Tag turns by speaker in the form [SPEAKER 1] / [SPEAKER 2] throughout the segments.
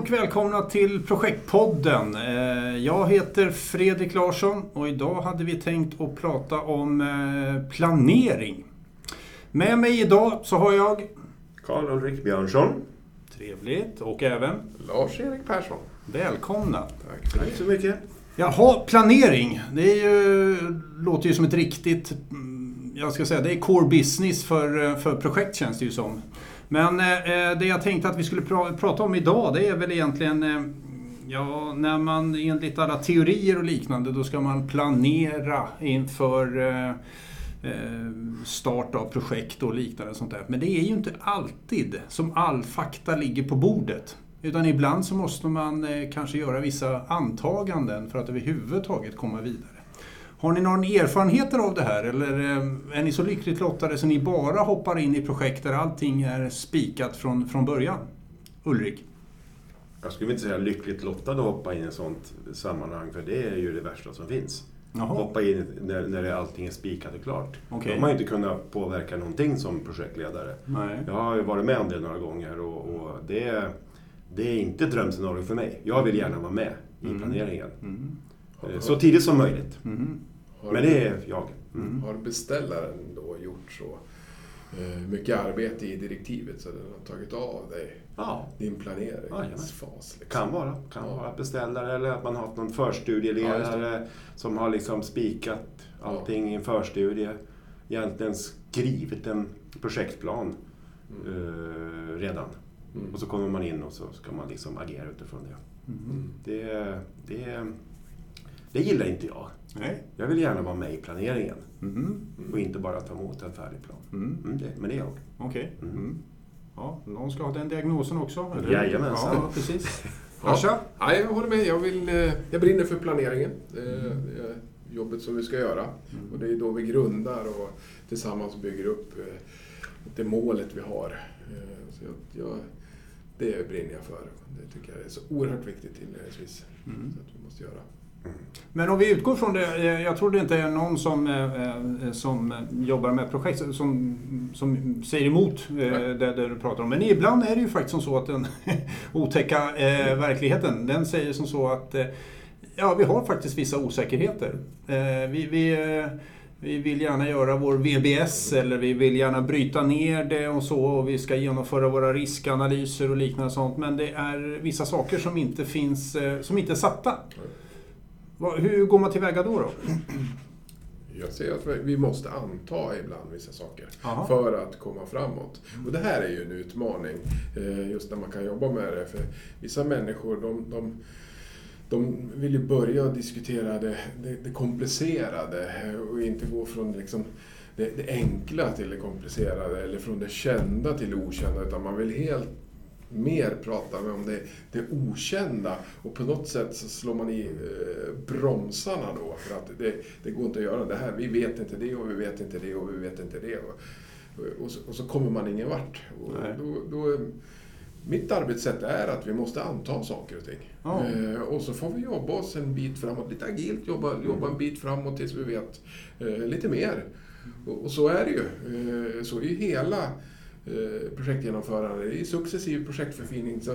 [SPEAKER 1] och välkomna till Projektpodden. Eh, Jag heter Fredrik Larsson och idag hade vi tänkt att prata om eh, planering. Med mig idag så har jag...
[SPEAKER 2] Karl-Ulrik Björnsson.
[SPEAKER 1] Trevligt. Och även...
[SPEAKER 3] Lars-Erik Persson.
[SPEAKER 1] Välkomna.
[SPEAKER 3] Tack.
[SPEAKER 2] Tack så mycket.
[SPEAKER 1] Jaha, planering. Det är ju, låter ju som ett riktigt... mm, Jag ska säga, det är core business för, eh, för projekt känns det ju som. Men eh, eh, det jag tänkte att vi skulle pra, prata om idag det är väl egentligen... Eh, ja, när man enligt alla teorier och liknande då ska man planera inför eh, eh start av projekt och liknande sånt där. Men det är ju inte alltid som all fakta ligger på bordet. Utan ibland så måste man eh, kanske göra vissa antaganden för att överhuvudtaget komma vidare. Har ni någon erfarenheter av det här eller eh, är ni så lyckligt lottade så ni bara hoppar in i projekt där allting är spikat från, från början? Ulrik?
[SPEAKER 2] Jag skulle inte säga lyckligt lottad att hoppa in i ett sånt sammanhang, för det är ju det värsta som finns.
[SPEAKER 1] Jaha,
[SPEAKER 2] Hoppa in när, när allting är spikat och klart.
[SPEAKER 1] Okej.
[SPEAKER 2] Då har man ju inte kunnat påverka någonting som projektledare.
[SPEAKER 1] nej.
[SPEAKER 2] Jag har ju varit med om det några gånger och, och det, det är inte drömscenario för mig. Jag vill gärna vara med i
[SPEAKER 1] Mm.
[SPEAKER 2] planeringen.
[SPEAKER 1] Mm.
[SPEAKER 2] Så tidigt som möjligt.
[SPEAKER 1] Mm.
[SPEAKER 3] Har,
[SPEAKER 2] Men det är jag.
[SPEAKER 1] Mm.
[SPEAKER 3] har beställaren då gjort så eh, mycket arbete i direktivet så den har tagit av dig
[SPEAKER 2] Ja,
[SPEAKER 3] din planeringsfas? Liksom.
[SPEAKER 2] kan vara. Kan
[SPEAKER 3] Ja.
[SPEAKER 2] vara beställare eller att man har haft någon
[SPEAKER 3] Ja,
[SPEAKER 2] förstudieledare som har liksom spikat allting i en förstudie. Egentligen skrivit en projektplan
[SPEAKER 3] Mm.
[SPEAKER 2] eh, redan.
[SPEAKER 3] Mm.
[SPEAKER 2] Och så kommer man in och så ska man liksom agera utifrån det.
[SPEAKER 1] Mm.
[SPEAKER 2] Det, det, det gillar inte jag.
[SPEAKER 1] Nej.
[SPEAKER 2] Jag vill gärna vara med i planeringen
[SPEAKER 1] Mm.
[SPEAKER 2] och inte bara ta emot en färdig plan.
[SPEAKER 1] Mm.
[SPEAKER 2] Mm, det, men det är jag.
[SPEAKER 1] Okej.
[SPEAKER 2] Mm.
[SPEAKER 1] Mm. Ja, någon ska ha den diagnosen också, eller?
[SPEAKER 2] Jajamensan.
[SPEAKER 1] Ja, precis.
[SPEAKER 3] Ja.
[SPEAKER 1] Larsa?
[SPEAKER 3] Ja, jag håller med. Jag, vill, eh, jag brinner för planeringen. Eh, Det är jobbet som vi ska göra.
[SPEAKER 1] Mm.
[SPEAKER 3] Och det är då vi grundar och tillsammans bygger upp eh, det målet vi har. Eh, Så jag, jag, det brinner jag för. Det tycker jag är så oerhört viktigt inledningsvis.
[SPEAKER 1] Mm.
[SPEAKER 3] Så att vi måste göra.
[SPEAKER 1] Men om vi utgår från det, eh, jag tror det inte är någon som, eh, eh, som jobbar med projekt som, som säger emot det, det du pratar om. Men ibland är det ju faktiskt som så att den otäcka verkligheten, den säger som så att ja, vi har faktiskt vissa osäkerheter. Vi, vi, vi vill gärna göra vår VBS eller vi vill gärna bryta ner det och så och vi ska genomföra våra riskanalyser och liknande sånt. Men det är vissa saker som inte finns, som inte är satta. Hur går man tillväga då? då?
[SPEAKER 3] Jag ser att vi måste anta ibland vissa saker
[SPEAKER 1] Aha.
[SPEAKER 3] för att komma framåt. Och det här är ju en utmaning, eh, just när man kan jobba med det. För vissa människor, de, de, de vill ju börja diskutera det, det, det komplicerade eh, och inte gå från liksom det, det enkla till det komplicerade eller från det kända till det okända. Utan man vill helt mer prata om det, det okända och på något sätt så slår man i eh, bromsarna då för att det, det går inte att göra det här. Vi vet inte det och vi vet inte det och vi vet inte det. Och, och, så, och så kommer man ingen vart. Då, då, mitt arbetssätt är att vi måste anta saker och ting.
[SPEAKER 1] Ja.
[SPEAKER 3] Eh, och så får vi jobba oss en bit framåt, lite agilt, jobba, jobba en bit framåt tills vi vet eh, lite mer. Och, och så är det ju. Eh, så är ju hela projektgenomförande. Det är successiv projektförfining. Så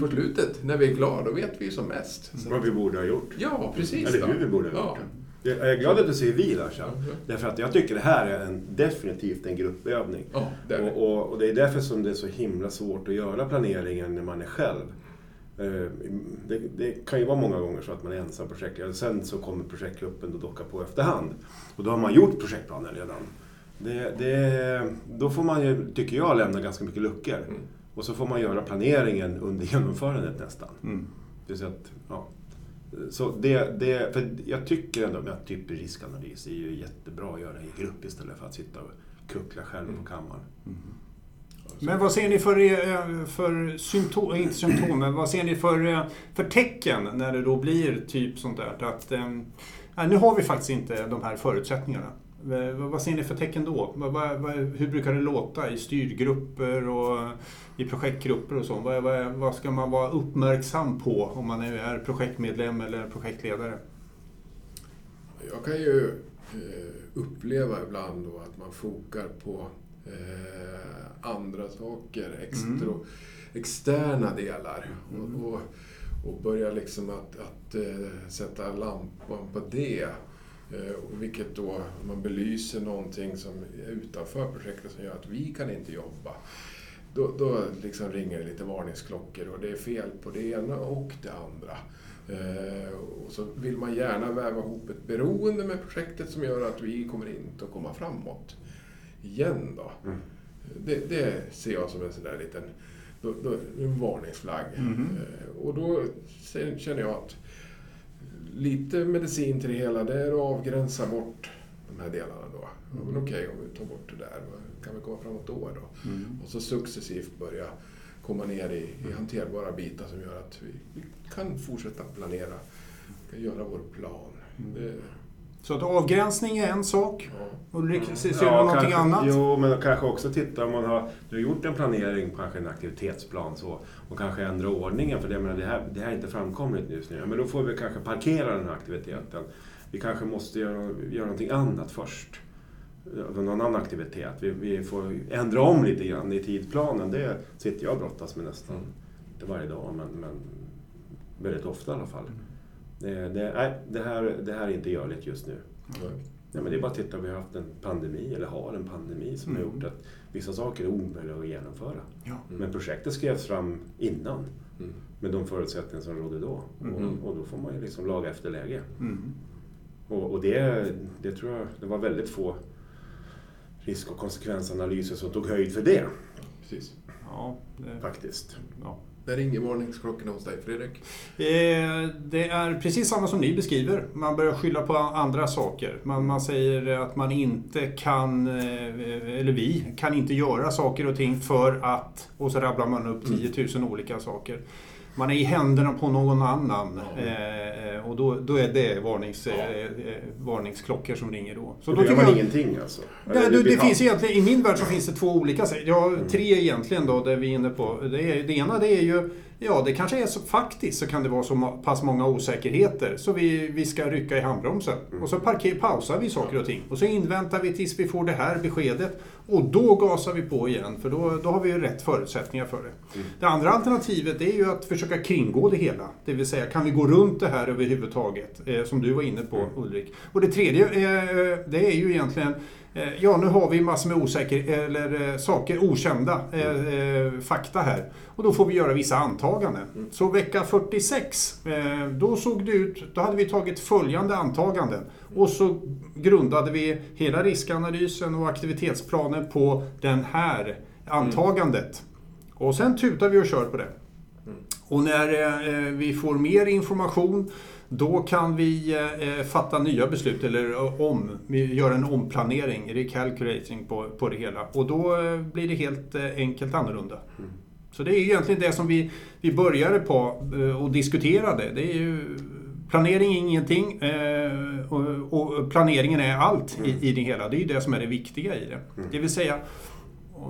[SPEAKER 3] på slutet, när vi är klara, då vet vi som mest. Så,
[SPEAKER 2] Vad vi borde ha gjort.
[SPEAKER 3] ja, precis.
[SPEAKER 2] Eller hur vi borde ha
[SPEAKER 3] ja.
[SPEAKER 2] gjort det. Jag är glad att du säger vi Larsa.
[SPEAKER 3] Ja.
[SPEAKER 2] Därför att jag tycker det här är en, definitivt en gruppövning.
[SPEAKER 3] Ja, det är det.
[SPEAKER 2] Och, och, och det är därför som det är så himla svårt att göra planeringen när man är själv. Eh, Det, det kan ju vara många gånger så att man är ensam projektledare. Sen så kommer projektgruppen att docka på efterhand. Och då har man gjort projektplanen redan. Det, det, då får man ju, tycker jag, lämna ganska mycket luckor.
[SPEAKER 3] Mm.
[SPEAKER 2] Och så får man göra planeringen under genomförandet nästan.
[SPEAKER 1] Mm.
[SPEAKER 2] Det att, ja. Så det, det, för jag tycker ändå att typ riskanalys är ju jättebra att göra i grupp istället för att sitta och kuckla själv på kammaren.
[SPEAKER 1] Men vad ser ni för, eh, för symptom, inte symptom, men vad ser ni för, eh, för tecken när det då blir typ sånt där? Att, eh, nej, nu har vi faktiskt inte de här förutsättningarna. Eh, Vad ser ni för tecken då? Hur brukar det låta i styrgrupper och i projektgrupper och så? Vad, ska man vara uppmärksam på om man är- är projektmedlem eller projektledare?
[SPEAKER 3] Jag kan ju eh, uppleva ibland då att man fokar på eh, andra saker, extra, externa delar. Och, och, och börja liksom att, att sätta lampan på det. Eh, vilket då, man belyser någonting som är utanför projektet som gör att vi kan inte jobba. Då, då liksom ringer det lite varningsklockor och det är fel på det ena och det andra. Eh, och så vill man gärna väva ihop ett beroende med projektet som gör att vi kommer inte att komma framåt. Igen då.
[SPEAKER 2] Mm.
[SPEAKER 3] Det, det ser jag som en sån där liten då, då, en varningsflagg. Eh, och då känner jag att lite medicin till det hela, det är att avgränsa bort de här delarna då.
[SPEAKER 1] Mm.
[SPEAKER 3] Men okej, om vi tar bort det där, kan vi komma framåt då? då?
[SPEAKER 1] Mm.
[SPEAKER 3] Och så successivt börja komma ner i, i hanterbara bitar som gör att vi, vi kan fortsätta planera, kan göra vår plan.
[SPEAKER 1] Mm.
[SPEAKER 3] Det,
[SPEAKER 1] Så att avgränsning är en sak.
[SPEAKER 3] ja.
[SPEAKER 1] Ulrik, ser ser du någonting
[SPEAKER 2] kanske,
[SPEAKER 1] annat?
[SPEAKER 2] Jo, men kanske också titta om man har, du har gjort en planering, kanske en aktivitetsplan så, och kanske ändra ordningen för det, men det, här, det här är inte framkomligt just nu. Men då får vi kanske parkera den här aktiviteten. Vi kanske måste göra, göra någonting annat först. Någon annan aktivitet. Vi, vi får ändra om lite grann i tidsplanen. Det sitter jag och brottas med nästan,
[SPEAKER 3] Mm.
[SPEAKER 2] inte varje dag, men, men väldigt ofta i alla fall. Det, det, nej, det, här, det här är inte görligt just nu. Ja, men det är bara att titta, vi har haft en pandemi, eller har en pandemi, som har
[SPEAKER 1] Mm.
[SPEAKER 2] gjort att vissa saker är omöjliga att genomföra.
[SPEAKER 1] Ja.
[SPEAKER 2] Men projektet skrevs fram innan,
[SPEAKER 3] Mm.
[SPEAKER 2] med de förutsättningar som rådde då.
[SPEAKER 1] Mm.
[SPEAKER 2] Och, och då får man ju liksom laga efter läge.
[SPEAKER 1] Mm.
[SPEAKER 2] Och, och det, det tror jag, det var väldigt få risk och konsekvensanalyser som tog höjd för det,
[SPEAKER 3] Precis.
[SPEAKER 1] Ja, det,
[SPEAKER 2] faktiskt.
[SPEAKER 1] ja.
[SPEAKER 3] Där ringer varningsklockorna hos dig, Fredrik.
[SPEAKER 1] Eh, Det är precis samma som ni beskriver. Man börjar skylla på andra saker. Man, man säger att man inte kan, eh, eller vi, kan inte göra saker och ting för att... Och så rabblar man upp 10 000 olika saker. Man är i händerna på någon annan. Eh, och då, då är det varnings, eh, varningsklockor som ringer då. Så då
[SPEAKER 2] gör man
[SPEAKER 1] jag,
[SPEAKER 2] ingenting alltså?
[SPEAKER 1] Nej, du, det
[SPEAKER 2] blir-
[SPEAKER 1] finns egentligen, I min värld så finns det två olika sätt. Ja, tre egentligen då, det vi är inne på. Det, det ena det är ju, ja det kanske är så, faktiskt så kan det vara så pass många osäkerheter så vi, vi ska rycka i handbromsen. Och så parker, pausar vi saker och ting. Och så inväntar vi tills vi får det här beskedet. Och då gasar vi på igen, för då, då har vi ju rätt förutsättningar för det. Det andra alternativet är ju att försöka kringgå det hela. Det vill säga, kan vi gå runt det här överhuvudtaget? Eh, som du var inne på Ulrik. Och det tredje, eh, det är ju egentligen Eh, Ja, nu har vi massor med osäker, eller, eh, saker, okända eh, eh, fakta här. Och då får vi göra vissa antaganden. Så vecka 46, eh, då såg det ut, då hade vi tagit följande antaganden. Och så grundade vi hela riskanalysen och aktivitetsplanen på den här antagandet. Och sen tutar vi och kör på det. Och när eh, vi får mer information då kan vi eh, fatta nya beslut eller eh, om, vi gör en omplanering, recalculating på, på det hela. Och då eh, blir det helt eh, enkelt annorlunda. Så det är egentligen det som vi, vi började på eh, och diskuterade. Det är ju, planering är ingenting eh, och, och planeringen är allt i, i det hela. Det är ju det som är det viktiga i det. Det vill säga,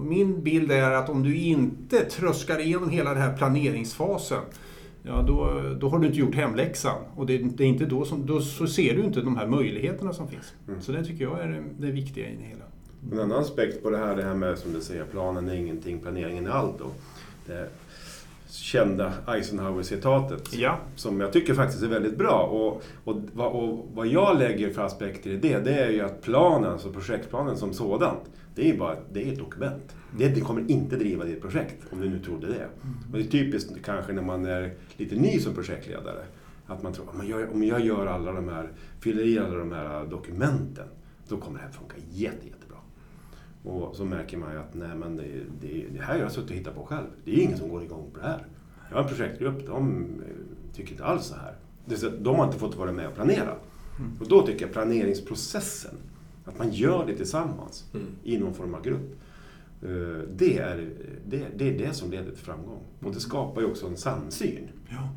[SPEAKER 1] min bild är att om du inte tröskar igenom hela den här planeringsfasen Ja, då, då har du inte gjort hemläxan. Och det, det är inte då, som, då så ser du inte de här möjligheterna som finns. Så det tycker jag är det, det viktiga i det hela.
[SPEAKER 2] En annan aspekt på det här, det här med som du säger, planen är ingenting, planeringen är allt. Då. Det kända Eisenhower-citatet.
[SPEAKER 1] Ja.
[SPEAKER 2] Som jag tycker faktiskt är väldigt bra. Och, och, vad- och vad jag lägger för aspekter i det, det är ju att planen, alltså projektplanen som sådant, det är bara det är ett dokument. Det, det kommer inte driva ditt projekt, om du nu trodde det. Och det är typiskt kanske när man är lite ny som projektledare. Att man tror om jag, om jag gör alla de här, fyller i alla de här dokumenten, då kommer det här funka jätte, jättebra. Och så märker man ju att nej, men det, det, det här har jag suttit och hittat på själv. Det är ingen som går igång på det här. Jag har en projektgrupp, de eh, tycker inte alls så här. De har inte fått vara med och planera. Och då tycker jag planeringsprocessen, att man gör det tillsammans
[SPEAKER 3] Mm.
[SPEAKER 2] i någon form av grupp. eh, Det är det, det är det som leder till framgång. Och det skapar ju också en samsyn.
[SPEAKER 1] Ja.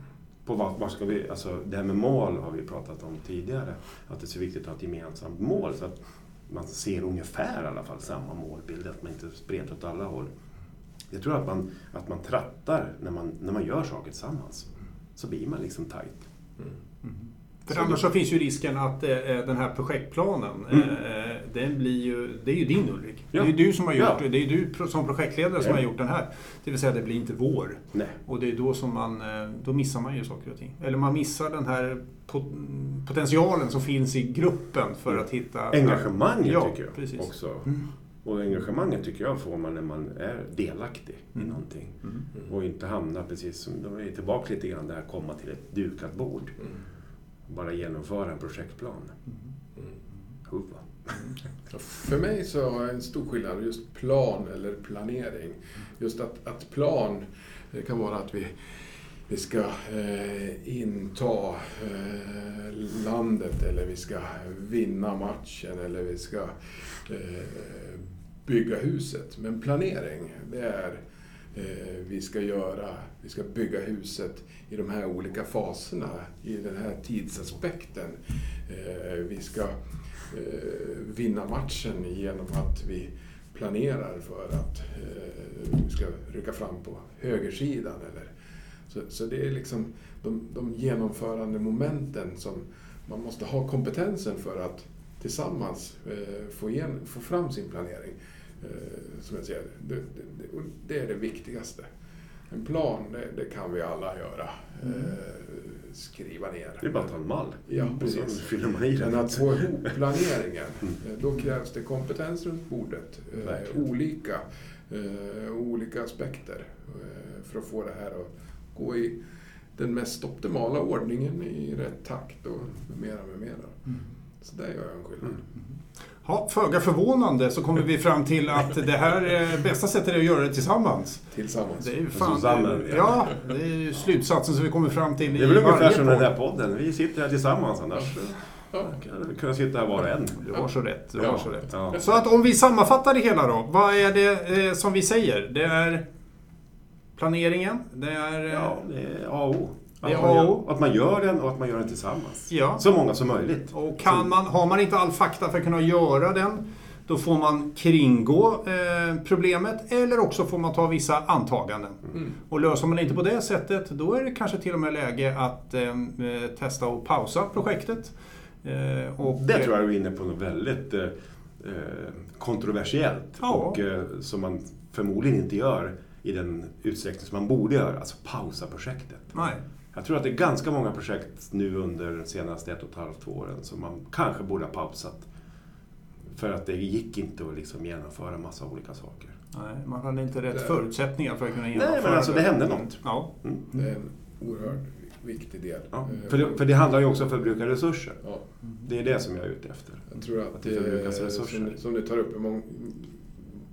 [SPEAKER 2] På vad, vad ska vi, alltså det här med mål har vi pratat om tidigare. Att det är så viktigt att ha ett gemensamt mål. Så att man ser ungefär i alla fall samma målbild. Att man inte spretar åt alla håll. Jag tror att man, att man trattar när man, när man gör saker tillsammans. Så blir man liksom tight. Mm. Mm.
[SPEAKER 1] För
[SPEAKER 2] Så
[SPEAKER 1] annars
[SPEAKER 2] det-
[SPEAKER 1] så finns ju risken att eh, den här projektplanen,
[SPEAKER 2] Mm.
[SPEAKER 1] eh, den blir ju, det är ju din Ulrik.
[SPEAKER 2] Ja.
[SPEAKER 1] Det är du som har gjort
[SPEAKER 2] Ja.
[SPEAKER 1] det. Det är du som projektledare som
[SPEAKER 2] Ja.
[SPEAKER 1] har gjort den här. Det vill säga det blir inte vår.
[SPEAKER 2] Nej.
[SPEAKER 1] Och det är då som man, eh, då missar man ju saker och ting. Eller man missar den här pot- potentialen som finns i gruppen för att hitta...
[SPEAKER 2] Engagemanget
[SPEAKER 1] Ja,
[SPEAKER 2] tycker jag
[SPEAKER 1] precis.
[SPEAKER 2] också.
[SPEAKER 1] Mm.
[SPEAKER 2] Och engagemanget tycker jag får man när man är delaktig
[SPEAKER 1] Mm.
[SPEAKER 2] i någonting.
[SPEAKER 1] Mm.
[SPEAKER 2] Och inte hamna precis som, då är tillbaka lite grann där att komma till ett dukat bord.
[SPEAKER 3] Mm.
[SPEAKER 2] Bara genomföra en projektplan.
[SPEAKER 3] Mm. För mig så är en stor skillnad just plan eller planering. Just att, att plan, kan vara att vi, vi ska eh, inta eh, landet eller vi ska vinna matchen eller vi ska eh, bygga huset. Men planering, det är Eh, vi ska göra, vi ska bygga huset i de här olika faserna, i den här tidsaspekten. Eh, vi ska eh, vinna matchen genom att vi planerar för att vi ska rycka fram på högersidan. Eller, så, det är liksom de, de genomförande momenten som man måste ha kompetensen för att tillsammans få, igen, få fram sin planering. Eh, som jag ser det. Det, det, det är det viktigaste. En plan, det, det kan vi alla göra. Eh, skriva ner.
[SPEAKER 2] Det är bara att ta en mall.
[SPEAKER 3] Ja, precis.
[SPEAKER 2] fyller man i
[SPEAKER 3] Men
[SPEAKER 2] den.
[SPEAKER 3] att få ihop planeringen, eh, då krävs det kompetens runt bordet. Eh,
[SPEAKER 2] Verkligen.
[SPEAKER 3] olika, eh, olika aspekter eh, för att få det här att gå i den mest optimala ordningen i rätt takt och med mera, med mera.
[SPEAKER 1] Mm.
[SPEAKER 3] Så där gör jag en skillnad.
[SPEAKER 1] Ja, föga förvånande så kommer vi fram till att det här är bästa sättet är att göra det tillsammans.
[SPEAKER 3] Tillsammans.
[SPEAKER 1] Det är ju fan...
[SPEAKER 2] Susanne, ja.
[SPEAKER 1] Det är ju slutsatsen som vi kommer fram till
[SPEAKER 2] Det är väl ungefär som den där podden. Vi sitter här tillsammans annars
[SPEAKER 3] Ja.
[SPEAKER 2] kan vi kunna sitta här var och en.
[SPEAKER 1] Du har så rätt. Du har så rätt.
[SPEAKER 2] Ja.
[SPEAKER 1] Så att om vi sammanfattar det hela då. Vad är det eh, som vi säger? Det är planeringen. Det är... eh,
[SPEAKER 2] ja, det är A och O. Att,
[SPEAKER 1] Det är
[SPEAKER 2] man gör, att man gör den och att man gör den tillsammans.
[SPEAKER 1] Ja.
[SPEAKER 2] Så många som möjligt.
[SPEAKER 1] Och kan man, har man inte all fakta för att kunna göra den, då får man kringgå eh, problemet eller också får man ta vissa antaganden.
[SPEAKER 3] Mm.
[SPEAKER 1] Och löser man inte på det sättet, då är det kanske till och med läge att eh, eh, testa och pausa projektet. Eh, och,
[SPEAKER 2] Det tror jag du är inne på något väldigt eh, eh, kontroversiellt.
[SPEAKER 1] Ja.
[SPEAKER 2] Och som man förmodligen inte gör i den utsträckning som man borde göra. Alltså pausa projektet.
[SPEAKER 1] Nej.
[SPEAKER 2] Jag tror att det är ganska många projekt nu under de senaste ett och ett halvt åren som man kanske borde ha pausat. För att det gick inte att liksom genomföra massa olika saker.
[SPEAKER 1] Nej, man hade inte rätt
[SPEAKER 3] Det-
[SPEAKER 1] förutsättningar för att kunna genomföra
[SPEAKER 2] Nej, men alltså det hände något.
[SPEAKER 1] Ja.
[SPEAKER 2] Mm.
[SPEAKER 3] Det är en oerhört viktig del.
[SPEAKER 2] Ja. För, det, för det handlar ju också om att förbruka resurser.
[SPEAKER 3] ja.
[SPEAKER 2] Det är det som jag är ute efter.
[SPEAKER 3] Jag tror
[SPEAKER 2] Att
[SPEAKER 3] att,
[SPEAKER 2] det förbrukas
[SPEAKER 3] eh,
[SPEAKER 2] resurser.
[SPEAKER 3] som, som du tar upp, mång,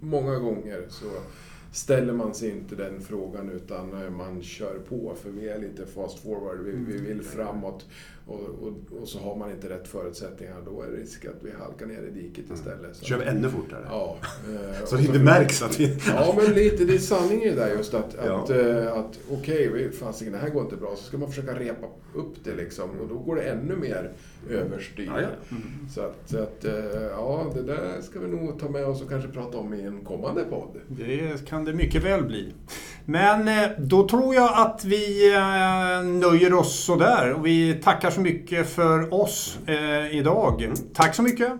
[SPEAKER 3] många gånger så ställer man sig inte den frågan utan eh, man kör på för vi är lite fast forward, vi, vi vill framåt och, och, och så har man inte rätt förutsättningar. Då är det risk att vi halkar ner i diket istället. Så,
[SPEAKER 2] Kör vi ännu fortare.
[SPEAKER 3] Ja. eh,
[SPEAKER 2] Så det inte märks att vi...
[SPEAKER 3] Ja, men lite, det är sanning i det där just att,
[SPEAKER 2] Ja.
[SPEAKER 3] att, eh, att okej, okay, fasiken det här går inte bra, så ska man försöka repa upp det liksom och då går det ännu mer överstyr.
[SPEAKER 2] Ja, ja.
[SPEAKER 3] Så att, så att eh, ja, det där ska vi nog ta med oss och kanske prata om i en kommande podd.
[SPEAKER 1] Det kan det mycket väl bli. Men eh, då tror jag att vi eh, nöjer oss sådär. Och vi tackar så mycket för oss eh, idag. Tack så mycket!